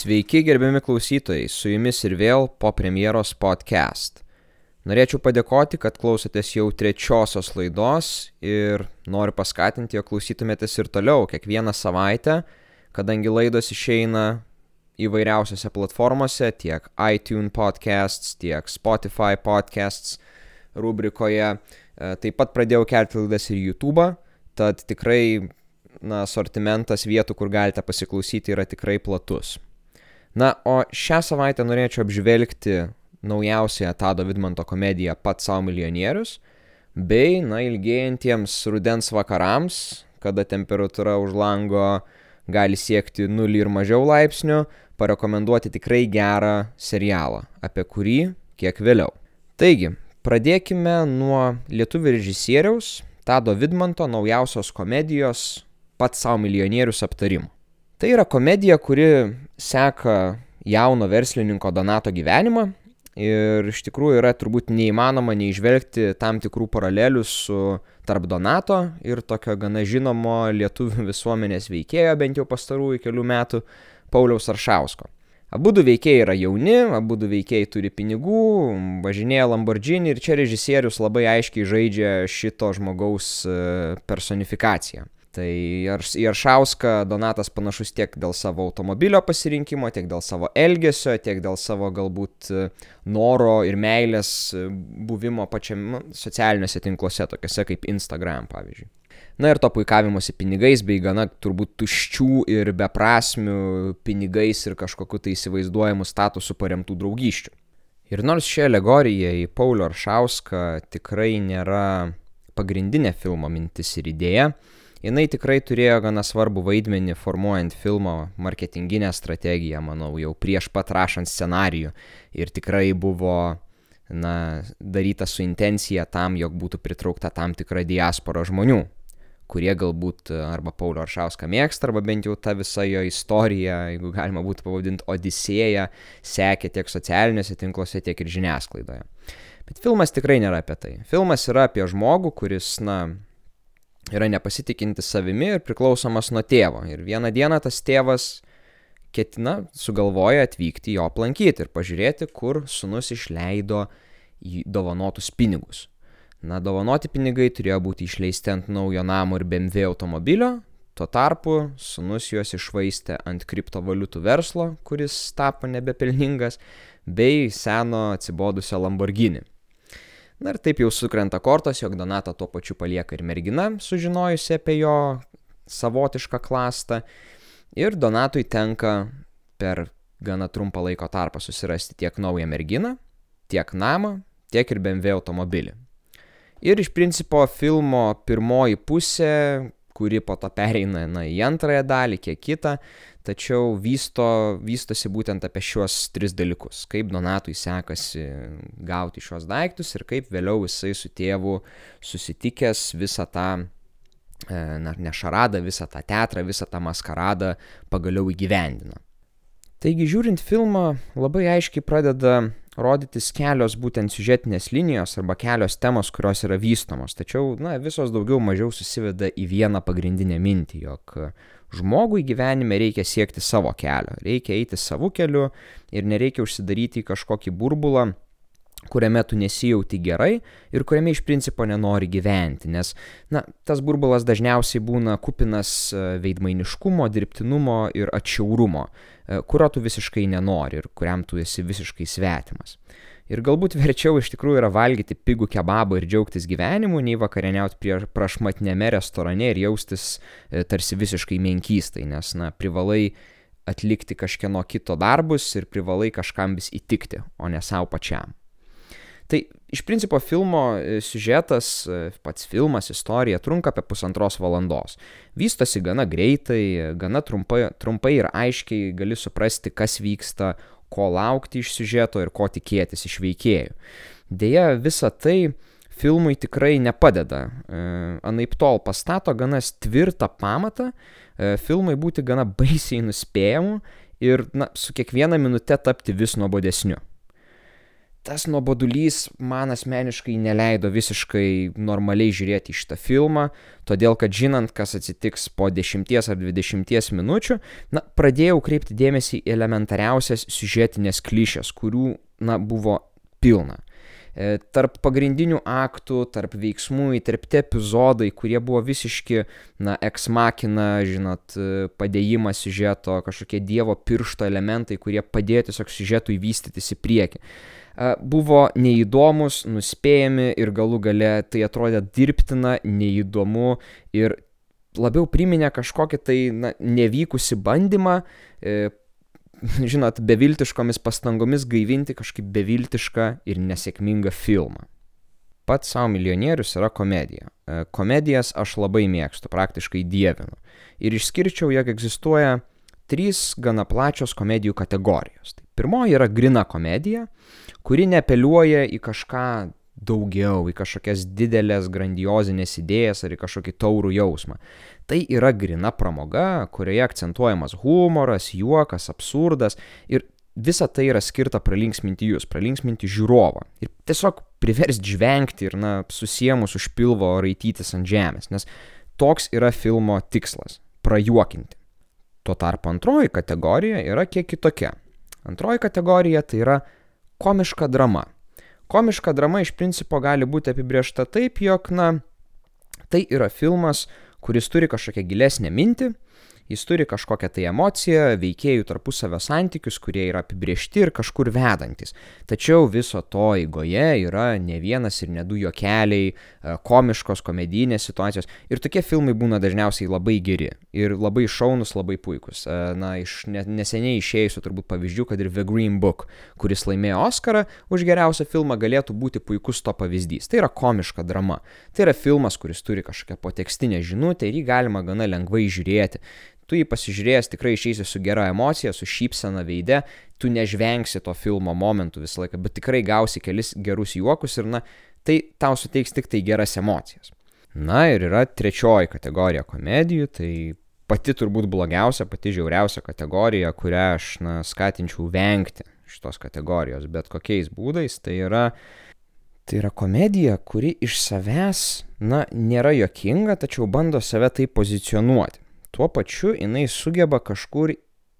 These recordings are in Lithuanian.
Sveiki, gerbiami klausytojai, su jumis ir vėl po premjeros podcast. Norėčiau padėkoti, kad klausotės jau trečiosios laidos ir noriu paskatinti, jog klausytumėtės ir toliau kiekvieną savaitę, kadangi laidos išeina įvairiausiose platformose, tiek iTunes podcasts, tiek Spotify podcasts rubrikoje. E, taip pat pradėjau kelti laidas ir YouTube, tad tikrai na, sortimentas vietų, kur galite pasiklausyti, yra tikrai platus. Na, o šią savaitę norėčiau apžvelgti naujausią Tado Vidmanto komediją Pats savo milijonierius, bei, na, ilgėjantiems rudens vakarams, kada temperatūra už lango gali siekti 0 ir mažiau laipsnių, parekomenduoti tikrai gerą serialą, apie kurį kiek vėliau. Taigi, pradėkime nuo lietuvių režisieriaus Tado Vidmanto naujausios komedijos Pats savo milijonierius aptarimų. Tai yra komedija, kuri seka jauno verslininko Donato gyvenimą ir iš tikrųjų yra turbūt neįmanoma neižvelgti tam tikrų paralelių su tarp Donato ir tokio gana žinomo lietuvių visuomenės veikėjo bent jau pastarųjų kelių metų Pauliaus Aršausko. Abu du veikėjai yra jauni, abu du veikėjai turi pinigų, važinėja Lamborghini ir čia režisierius labai aiškiai žaidžia šito žmogaus e, personifikaciją. Tai į Aršauską Donatas panašus tiek dėl savo automobilio pasirinkimo, tiek dėl savo elgesio, tiek dėl savo galbūt e, noro ir meilės e, buvimo pačiame socialiniuose tinkluose, tokiuose kaip Instagram pavyzdžiui. Na ir to puikavimuose pinigais, bei gana turbūt tuščių ir beprasmių pinigais ir kažkokiu tai įsivaizduojamu statusu paremtų draugysčių. Ir nors ši alegorija į Paulio Aršauską tikrai nėra pagrindinė filmo mintis ir idėja, jinai tikrai turėjo gana svarbų vaidmenį formuojant filmo marketinginę strategiją, manau, jau prieš pat rašant scenarijų. Ir tikrai buvo na, daryta su intencija tam, jog būtų pritraukta tam tikra diaspora žmonių, kurie galbūt arba Paulio Aršauską mėgsta, arba bent jau tą visą jo istoriją, jeigu galima būtų pavadinti Odisėją, sekė tiek socialiniuose tinkluose, tiek ir žiniasklaidoje. Bet filmas tikrai nėra apie tai. Filmas yra apie žmogų, kuris, na, yra nepasitikintis savimi ir priklausomas nuo tėvo. Ir vieną dieną tas tėvas ketina, sugalvoja atvykti jo aplankyti ir pažiūrėti, kur sunus išleido į dovanotus pinigus. Na, dovanoti pinigai turėjo būti išleisti ant naujo namo ir BMW automobilio, tuo tarpu sunus juos išvaistė ant kriptovaliutų verslo, kuris tapo nebepelningas, bei seno atsibodusio Lamborghini. Na ir taip jau sukrenta kortos, jog Donatą tuo pačiu palieka ir mergina, sužinojusi apie jo savotišką klastą. Ir Donatui tenka per gana trumpą laiko tarpą susirasti tiek naują merginą, tiek namą, tiek ir BMW automobilį. Ir iš principo filmo pirmoji pusė, kuri po to pereina na, į antrąją dalį, kiek kitą, tačiau vysto, vystosi būtent apie šiuos tris dalykus. Kaip Donatui sekasi gauti šios daiktus ir kaip vėliau jisai su tėvu susitikęs visą tą e, na, ne šaradą, visą tą teatrą, visą tą maskaradą pagaliau įgyvendina. Taigi, žiūrint filmą, labai aiškiai pradeda rodytis kelios būtent siužetinės linijos arba kelios temos, kurios yra vystomos, tačiau, na, visos daugiau mažiau susiveda į vieną pagrindinę mintį, jog Žmogui gyvenime reikia siekti savo kelio, reikia eiti savo keliu ir nereikia užsidaryti į kažkokį burbulą, kuriame tu nesijauti gerai ir kuriame iš principo nenori gyventi, nes, na, tas burbulas dažniausiai būna kupinas e, veidmainiškumo, dirbtinumo ir atšiaurumo, e, kurio tu visiškai nenori ir kuriam tu esi visiškai svetimas. Ir galbūt verčiau iš tikrųjų yra valgyti pigų kebabą ir džiaugtis gyvenimu, nei vakarieniauti prie prašmatnėme restorane ir jaustis e, tarsi visiškai menkystai, nes, na, privalai atlikti kažkieno kito darbus ir privalai kažkam vis įtikti, o ne savo pačiam. Tai iš principo filmo e, siužetas, e, pats filmas, istorija trunka apie pusantros valandos. Vystosi gana greitai, gana trumpai, trumpai ir aiškiai gali suprasti, kas vyksta, ko laukti iš siužeto ir ko tikėtis iš veikėjų. Deja, visa tai filmui tikrai nepadeda. E, anaip tol pastato gana tvirtą pamatą, e, filmai būti gana baisiai nuspėjamu ir na, su kiekviena minute tapti vis nuobodesniu. Tas nuobodulys man asmeniškai neleido visiškai normaliai žiūrėti į šitą filmą, todėl kad žinant, kas atsitiks po 10 ar 20 minučių, na, pradėjau kreipti dėmesį į elementariausias siužetinės klišės, kurių, na, buvo pilna. E, tarp pagrindinių aktų, tarp veiksmų įterpti epizodai, kurie buvo visiški, na, eksmakina, žinot, e, padėjimas siužeto, kažkokie dievo piršto elementai, kurie padėjo tiesiog siužetui vystytis į priekį buvo neįdomus, nuspėjami ir galų gale tai atrodė dirbtina, neįdomu ir labiau priminė kažkokį tai na, nevykusi bandymą e, žinot, beviltiškomis pastangomis gaivinti kažkaip beviltišką ir nesėkmingą filmą. Pats savo milijonierius yra komedija. E, komedijas aš labai mėgstu, praktiškai dievinu. Ir išskirčiau, jog egzistuoja trys gana plačios komedijų kategorijos. Tai pirmoji yra grina komedija, kuri neapeliuoja į kažką daugiau, į kažkokias didelės, grandiozinės idėjas ar į kažkokį taurų jausmą. Tai yra grina pramoga, kurioje akcentuojamas humoras, juokas, absurdas ir visa tai yra skirta pralinksminti jūs, pralinksminti žiūrovą ir tiesiog priversti žvengti ir, na, susiemus už pilvo raitytis ant žemės, nes toks yra filmo tikslas - prajuokinti. Tuo tarpu antroji kategorija yra kiek kitokia. Antroji kategorija tai yra komiška drama. Komiška drama iš principo gali būti apibriešta taip, jog, na, tai yra filmas, kuris turi kažkokią gilesnę mintį, jis turi kažkokią tai emociją, veikėjų tarpusavio santykius, kurie yra apibriešti ir kažkur vedantis. Tačiau viso to eigoje yra ne vienas ir ne du juokeliai, e, komiškos, komedinės situacijos. Ir tokie filmai būna dažniausiai labai geri ir labai šaunus, labai puikus. E, na, iš neseniai išėjusių turbūt pavyzdžių, kad ir The Green Book, kuris laimėjo Oscarą už geriausią filmą, galėtų būti puikus to pavyzdys. Tai yra komiška drama. Tai yra filmas, kuris turi kažkokią potekstinę žinutę ir jį galima gana lengvai žiūrėti tu jį pasižiūrėjęs tikrai išeisi su gera emocija, su šypsena veide, tu nežvengsi to filmo momentų visą laiką, bet tikrai gausi kelis gerus juokus ir, na, tai tau suteiks tik tai geras emocijas. Na ir yra trečioji kategorija komedijų, tai pati turbūt blogiausia, pati žiauriausia kategorija, kurią aš, na, skatinčiau vengti šitos kategorijos, bet kokiais būdais, tai yra Tai yra komedija, kuri iš savęs, na, nėra jokinga, tačiau bando save taip pozicionuoti tuo pačiu jinai sugeba kažkur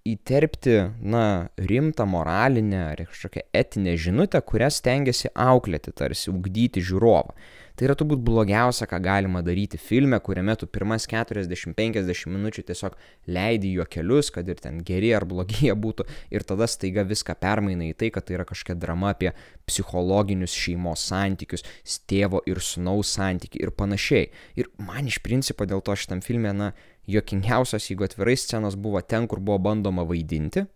įterpti, na, rimtą moralinę ar kažkokią etinę žinutę, kurią stengiasi auklėti, tarsi ugdyti žiūrovą. Tai yra turbūt blogiausia, ką galima daryti filme, kuriame tu pirmas 40-50 minučių tiesiog leidi juokelius, kad ir ten geri ar blogi jie būtų, ir tada staiga viską permaina į tai, kad tai yra kažkokia drama apie psichologinius šeimos santykius, tėvo ir sunaus santykių ir panašiai. Ir man iš principo dėl to šitam filme, na, juokingiausios, jeigu atvirai scenos buvo ten, kur buvo bandoma vaidinti,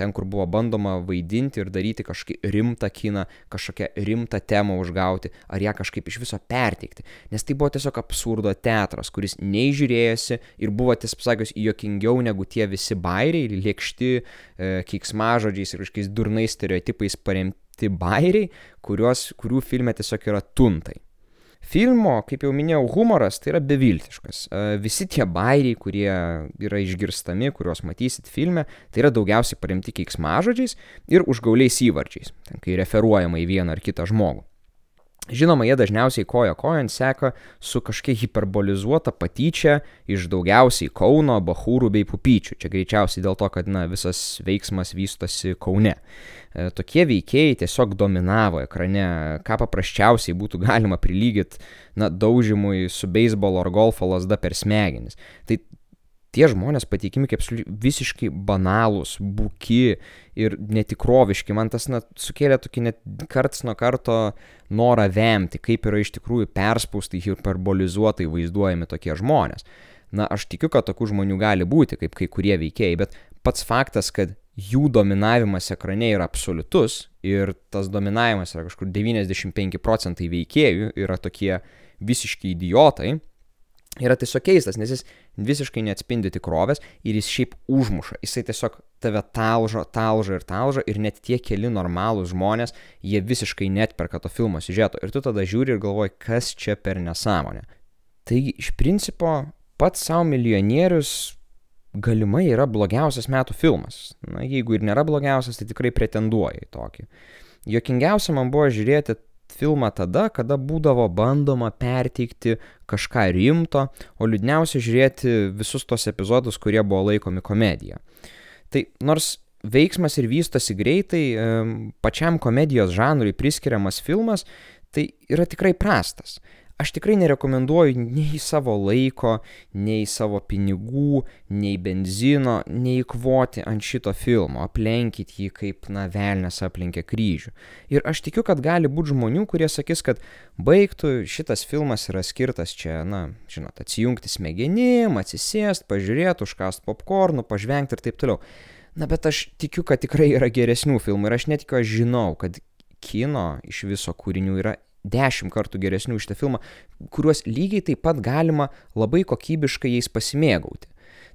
ten, kur buvo bandoma vaidinti ir daryti kažkokį rimtą kiną, kažkokią rimtą temą užgauti, ar ją kažkaip iš viso perteikti. Nes tai buvo tiesiog absurdo teatras, kuris neižiūrėjęsi ir buvo, tiesą pasakius, juokingiau negu tie visi bairiai, lėkšti, e, keiksmažodžiais ir kažkokiais durnais stereotipais paremti bairiai, kuriuos, kurių filme tiesiog yra tuntai. Filmo, kaip jau minėjau, humoras tai yra beviltiškas. E, visi tie bairiai, kurie yra išgirstami, kuriuos matysit filme, tai yra daugiausiai paremti keiksmažodžiais ir užgauliais įvarčiais, ten, kai referuojama į vieną ar kitą žmogų. Žinoma, jie dažniausiai koja kojant seka su kažkiek hiperbolizuota patyčia iš daugiausiai Kauno, Bahūrų bei Pupyčių. Čia greičiausiai dėl to, kad na, visas veiksmas vystosi Kaune. E, tokie veikėjai tiesiog dominavo ekrane, ką paprasčiausiai būtų galima prilygyti na, daužimui su beisbolo ar golfo lasda per smegenis. Tai tie žmonės pateikimi kaip visiškai banalūs, buki ir netikroviški. Man tas net sukėlė tokį net karts nuo karto norą vemti, kaip yra iš tikrųjų perspaustai, hiperbolizuotai vaizduojami tokie žmonės. Na, aš tikiu, kad tokių žmonių gali būti, kaip kai kurie veikėjai, bet pats faktas, kad jų dominavimas ekrane yra absoliutus ir tas dominavimas yra kažkur 95 procentai veikėjų yra tokie visiški idiotai, yra tiesiog keistas, nes jis visiškai neatspindi tikrovės ir jis šiaip užmuša. Jisai tiesiog tave talžo, talžo ir talžo ir net tie keli normalūs žmonės, jie visiškai netperka to filmo siužeto. Ir tu tada žiūri ir galvoji, kas čia per nesąmonę. Taigi, iš principo, pats savo milijonierius galimai yra blogiausias metų filmas. Na, jeigu ir nėra blogiausias, tai tikrai pretenduoja į tokį. jokingiausia man buvo žiūrėti filmą tada, kada būdavo bandoma perteikti kažką rimto, o liūdniausia žiūrėti visus tos epizodus, kurie buvo laikomi komedija. Tai nors veiksmas ir vystosi greitai, pačiam komedijos žanrui priskiriamas filmas, tai yra tikrai prastas aš tikrai nerekomenduoju nei savo laiko, nei savo pinigų, nei benzino, neįkvoti ant šito filmo, aplenkit jį kaip, na, velnės aplenkia kryžių. Ir aš tikiu, kad gali būti žmonių, kurie sakys, kad baigtų, šitas filmas yra skirtas čia, na, žinot, atsijungti smegenim, atsisėst, pažiūrėti, užkast popkornų, pažvengti ir taip toliau. Na, bet aš tikiu, kad tikrai yra geresnių filmų ir aš netikiu, aš žinau, kad kino iš viso kūrinių yra dešimt kartų geresnių už šitą filmą, kuriuos lygiai taip pat galima labai kokybiškai jais pasimėgauti.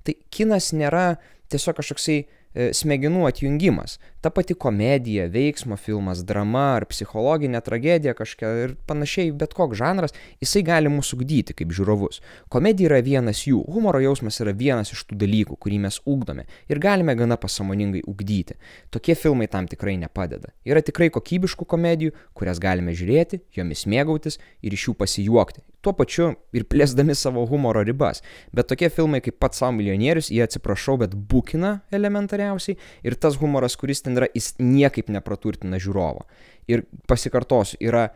Tai kinas nėra tiesiog kažkoksai smegenų atjungimas. Ta pati komedija, veiksmo filmas, drama ar psichologinė tragedija kažkokia ir panašiai, bet koks žanras, jisai gali mūsų ugdyti kaip žiūrovus. Komedija yra vienas jų, humoro jausmas yra vienas iš tų dalykų, kurį mes ugdome ir galime gana pasamoningai ugdyti. Tokie filmai tam tikrai nepadeda. Yra tikrai kokybiškų komedijų, kurias galime žiūrėti, jomis mėgautis ir iš jų pasijuokti tuo pačiu ir plėsdami savo humoro ribas. Bet tokie filmai kaip pats savo milijonierius, jie atsiprašau, bet būkina elementariausiai ir tas humoras, kuris ten yra, jis niekaip nepraturtina žiūrovo. Ir pasikartosiu, yra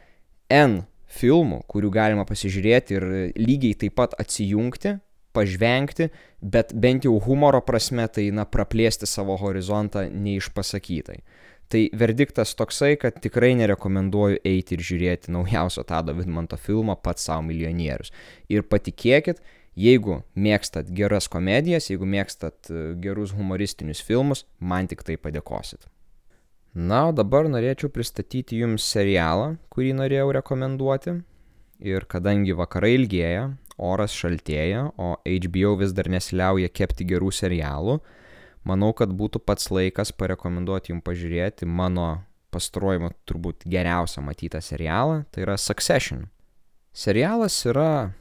N filmų, kurių galima pasižiūrėti ir lygiai taip pat atsijungti, pažvengti, bet bent jau humoro prasme tai, na, praplėsti savo horizontą neišpasakytai. Tai verdiktas toksai, kad tikrai nerekomenduoju eiti ir žiūrėti naujausio Tado Vidmanto filmo pats savo milijonierius. Ir patikėkit, jeigu mėgstat geras komedijas, jeigu mėgstat e, gerus humoristinius filmus, man tik tai padėkosit. Na, o dabar norėčiau pristatyti jums serialą, kurį norėjau rekomenduoti. Ir kadangi vakarai ilgėja, oras šaltėja, o HBO vis dar nesiliauja kepti gerų serialų, manau, kad būtų pats laikas parekomenduoti jums pažiūrėti mano pastaruoju turbūt geriausią matytą serialą, tai yra Succession. Serialas yra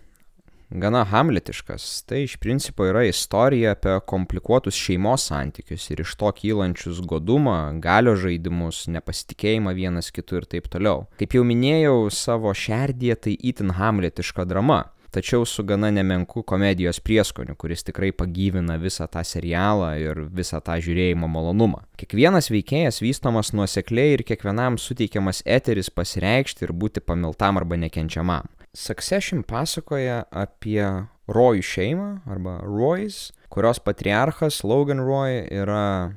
gana hamletiškas, tai iš principo yra istorija apie komplikuotus šeimos santykius ir iš to kylančius godumą, galio žaidimus, nepasitikėjimą vienas kitu ir taip toliau. Kaip jau minėjau, savo šerdyje tai itin hamletiška drama tačiau su gana nemenku komedijos prieskoniu, kuris tikrai pagyvina visą tą serialą ir visą tą žiūrėjimo malonumą. Kiekvienas veikėjas vystomas nuosekliai ir kiekvienam suteikiamas eteris pasireikšti ir būti pamiltam arba nekenčiamam. Succession pasakoja apie Rojų šeimą arba Roy's, kurios patriarchas Logan Roy yra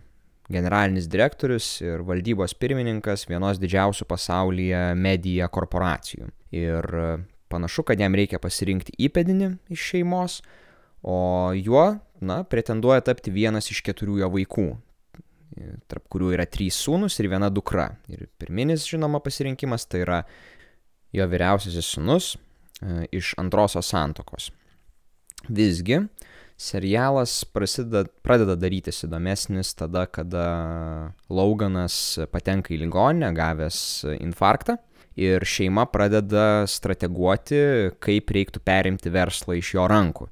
generalinis direktorius ir valdybos pirmininkas vienos didžiausių pasaulyje medija korporacijų. Ir Panašu, kad jam reikia pasirinkti įpėdinį iš šeimos, o juo, na, pretenduoja tapti vienas iš keturių jo vaikų, tarp kurių yra trys sūnus ir viena dukra. Ir pirminis, žinoma, pasirinkimas tai yra jo vyriausiasis sūnus e, iš antrosios santokos. Visgi, serialas prasideda, pradeda darytis įdomesnis tada, kada Lauganas patenka į ligoninę, gavęs infarktą ir šeima pradeda strateguoti, kaip reiktų perimti verslą iš jo rankų.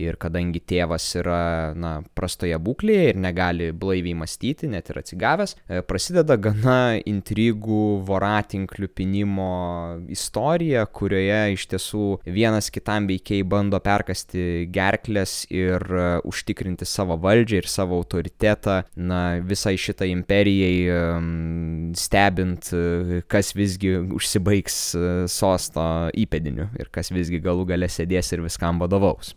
Ir kadangi tėvas yra na, prastoje būklėje ir negali blaiviai mąstyti, net ir atsigavęs, e, prasideda gana intrigų, voratinklių pinimo istorija, kurioje iš tiesų vienas kitam veikiai bando perkasti gerklės ir e, užtikrinti savo valdžią ir savo autoritetą, na, visai šitai imperijai stebint, e, kas visgi užsibaigs sosto įpėdiniu ir kas visgi galų gale sėdės ir viskam vadovaus.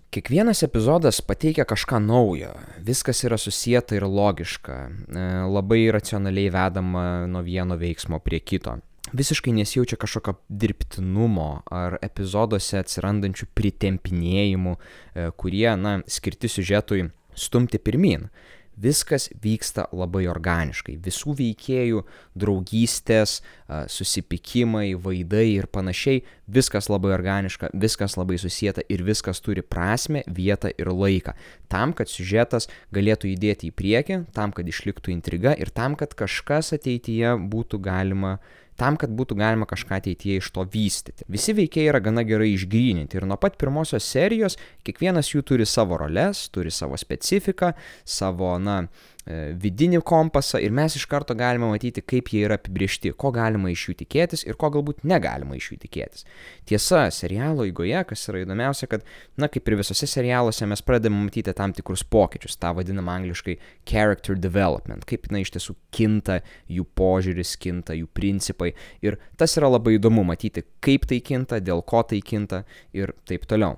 Kiekvienas epizodas pateikia kažką naujo, viskas yra susijęta ir logiška, e, labai racionaliai vedama nuo vieno veiksmo prie kito. Visiškai nesijaučia kažkokio dirbtinumo ar epizoduose atsirandančių pritempinėjimų, e, kurie, na, skirti siužetui stumti pirmin viskas vyksta labai organiškai. Visų veikėjų draugystės, susipykimai, vaidai ir panašiai, viskas labai organiška, viskas labai susijęta ir viskas turi prasme, vietą ir laiką. Tam, kad siužetas galėtų judėti į priekį, tam, kad išliktų intriga ir tam, kad kažkas ateityje būtų galima tam, kad būtų galima kažką ateityje iš to vystyti. Visi veikėjai yra gana gerai išgryninti ir nuo pat pirmosios serijos kiekvienas jų turi savo roles, turi savo specifiką, savo, na, vidinį kompasą ir mes iš karto galime matyti, kaip jie yra apibriešti, ko galima iš jų tikėtis ir ko galbūt negalima iš jų tikėtis. Tiesa, serialo eigoje, kas yra įdomiausia, kad, na, kaip ir visose serialuose, mes pradedame matyti tam tikrus pokyčius, tą vadinamą angliškai character development, kaip, na, iš tiesų kinta jų požiūris, kinta jų principai ir tas yra labai įdomu matyti, kaip tai kinta, dėl ko tai kinta ir taip toliau.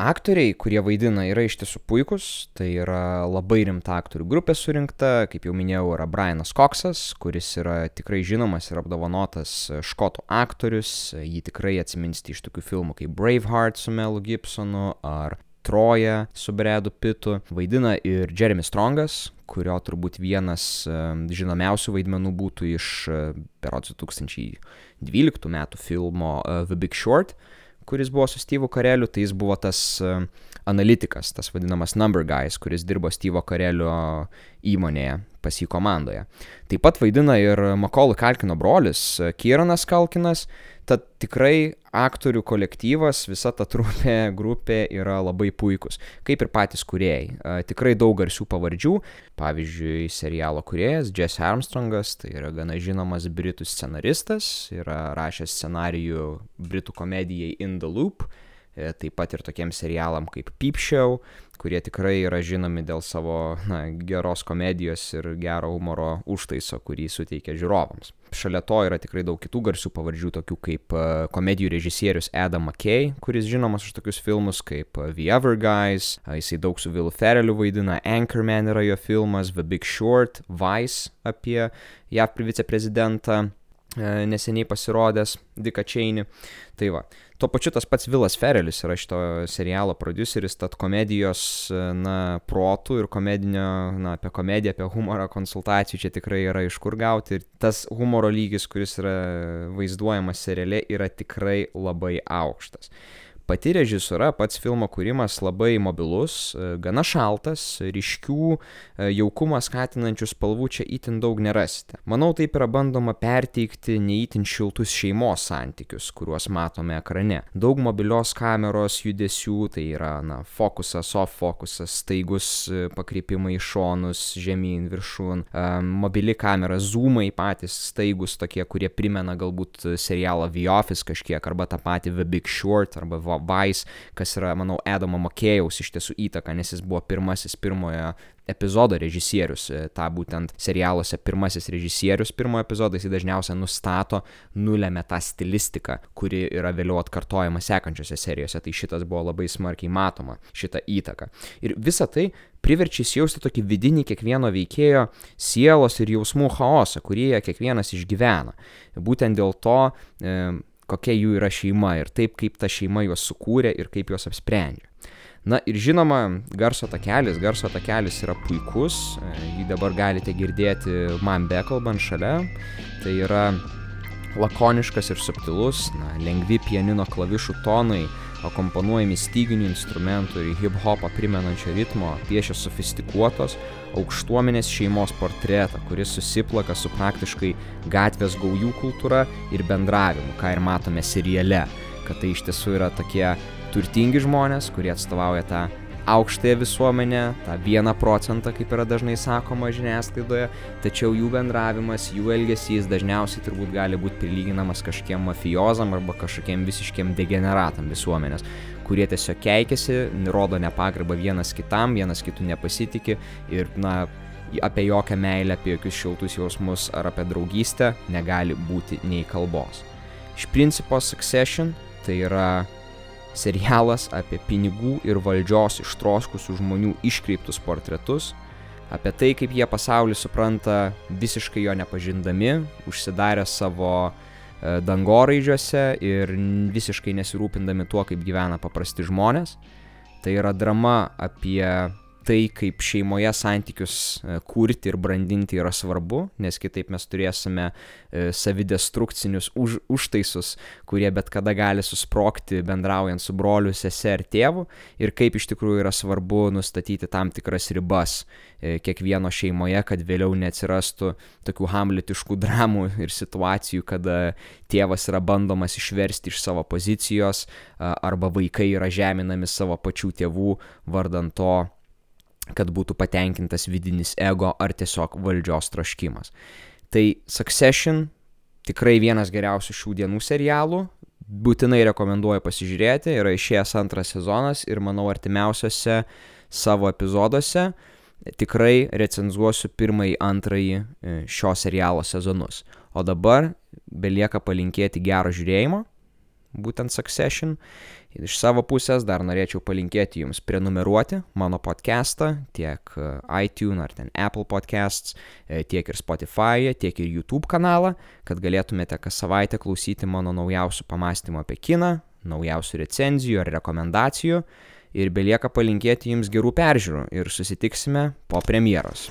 Aktoriai, kurie vaidina, yra iš tiesų puikus, tai yra labai rimta aktorių grupė surinkta, kaip jau minėjau, yra Brianas Coxas, kuris yra tikrai žinomas ir apdovanotas škotų aktorius, jį tikrai atsiminsti iš tokių filmų kaip Braveheart su Melu Gibsonu ar Troja su Bredu Pitu, vaidina ir Jeremy Strongas, kurio turbūt vienas žinomiausių vaidmenų būtų iš berods 2012 metų filmo The Big Short kuris buvo su Steve'u Kareliu, tai jis buvo tas e, analitikas, tas vadinamas number guys, kuris dirbo Steve'o Karelio įmonėje pas jį komandoje. Taip pat vaidina ir Makolų Kalkino brolis Kieronas Kalkinas, Tad tikrai aktorių kolektyvas, visa ta trupė, grupė yra labai puikus, kaip ir patys kuriejai. Tikrai daug garsių pavardžių, pavyzdžiui, serialo kuriejas Jesse Armstrongas, tai yra gana žinomas britų scenaristas, yra rašęs scenarijų britų komedijai In the Loop, taip pat ir tokiem serialam kaip Show, kurie tikrai yra žinomi dėl savo na, geros komedijos ir gero humoro užtaiso, kurį suteikia žiūrovams. Šalia to yra tikrai daug kitų garsių pavardžių, tokių kaip e, komedijų režisierius Adam McKay, kuris žinomas už tokius filmus kaip e, The Other Guys, e, jisai daug su Will Ferrellu vaidina, Anchorman yra jo filmas, The Big Short, Vice apie JAV viceprezidentą neseniai pasirodęs Dika Čeini. Tai va, Tuo pačiu tas pats Vilas Ferelis yra šito serialo produceris, tad komedijos, na, protų ir komedinio, na, apie komediją, apie humorą konsultacijų čia tikrai yra iš kur gauti. Ir tas humoro lygis, kuris yra vaizduojamas seriale, yra tikrai labai aukštas. Pati režisūra, pats filmo kūrimas labai mobilus, e, gana šaltas, ryškių, e, jaukumą skatinančių spalvų čia itin daug nerasite. Manau, taip yra bandoma perteikti neįtin šiltus šeimos santykius, kuriuos matome ekrane. Daug mobilios kameros judesių, tai yra, na, fokusas, off fokusas, staigus e, pakreipimai į šonus, žemyn, viršun, mobili kamera, zoomai patys staigus tokie, kurie primena galbūt serialą The Office kažkiek, arba tą patį The Big Short, arba Vice, kas yra, manau, Edamo Makėjaus iš tiesų įtaka, nes jis buvo pirmasis pirmojo epizodo režisierius, e, tą būtent serialuose pirmasis režisierius pirmojo epizodo, jis dažniausiai nustato, nulėmė tą stilistiką, kuri yra vėliau atkartojama sekančiose serijose, tai šitas buvo labai smarkiai matoma, šita įtaka. Ir visa tai priverčia įsijausti tokį vidinį kiekvieno veikėjo sielos ir jausmų chaosą, kurį jie kiekvienas išgyvena. Būtent dėl to e, kokia jų yra šeima ir taip, kaip ta šeima juos sukūrė ir kaip juos apsprendžia. Na ir žinoma, garso takelis, garso takelis yra puikus, e, jį dabar galite girdėti man bekalbant šalia, tai yra lakoniškas ir subtilus, na, lengvi pianino klavišų tonai, akompanuojami styginių instrumentų ir hip-hopą primenančio ritmo, piešia sofistikuotos, aukštuomenės šeimos portretą, kuris susiplaka su praktiškai gatvės gaujų kultūra ir bendravimu, ką ir matome seriale, kad tai iš tiesų yra tokie turtingi žmonės, kurie atstovauja tą aukštąją visuomenę, tą vieną procentą, kaip yra dažnai sakoma žiniasklaidoje, tačiau jų bendravimas, jų elgesys dažniausiai turbūt gali būti prilyginamas kažkiem mafijozam arba kažkokiem visiškiem degeneratam visuomenės, kurie tiesiog keikiasi, rodo nepagarbą vienas kitam, vienas kitų nepasitikė ir, na, apie jokią meilę, apie jokius šiltus jausmus ar apie draugystę negali būti nei kalbos. Iš principo Succession tai yra serialas apie pinigų ir valdžios ištroskusių žmonių iškreiptus portretus, apie tai, kaip jie pasaulį supranta visiškai jo nepažindami, užsidarę savo e, dangoraižiuose ir visiškai nesirūpindami tuo, kaip gyvena paprasti žmonės. Tai yra drama apie tai, kaip šeimoje santykius e, kurti ir brandinti yra svarbu, nes kitaip mes turėsime e, savidestrukcinius už, užtaisus, kurie bet kada gali susprokti bendraujant su broliu, sese ar tėvu, ir kaip iš tikrųjų yra svarbu nustatyti tam tikras ribas e, kiekvieno šeimoje, kad vėliau neatsirastų tokių hamletiškų dramų ir situacijų, kada tėvas yra bandomas išversti iš savo pozicijos arba vaikai yra žeminami savo pačių tėvų vardant to, kad būtų patenkintas vidinis ego ar tiesiog valdžios troškimas. Tai Succession tikrai vienas geriausių šių dienų serialų, būtinai rekomenduoju pasižiūrėti, yra išėjęs antras sezonas ir manau artimiausiose savo epizoduose tikrai recenzuosiu pirmąjį, antrąjį e, šio serialo sezonus. O dabar belieka palinkėti gero žiūrėjimo, būtent Succession. Iš savo pusės dar norėčiau palinkėti jums prenumeruoti mano podcastą tiek e, iTunes ar ten Apple podcasts, e, tiek ir Spotify, tiek ir YouTube kanalą, kad galėtumėte kas savaitę klausyti mano naujausių pamastymų apie kiną, naujausių recenzijų ar rekomendacijų. Ir belieka palinkėti jums gerų peržiūrų ir susitiksime po premjeros.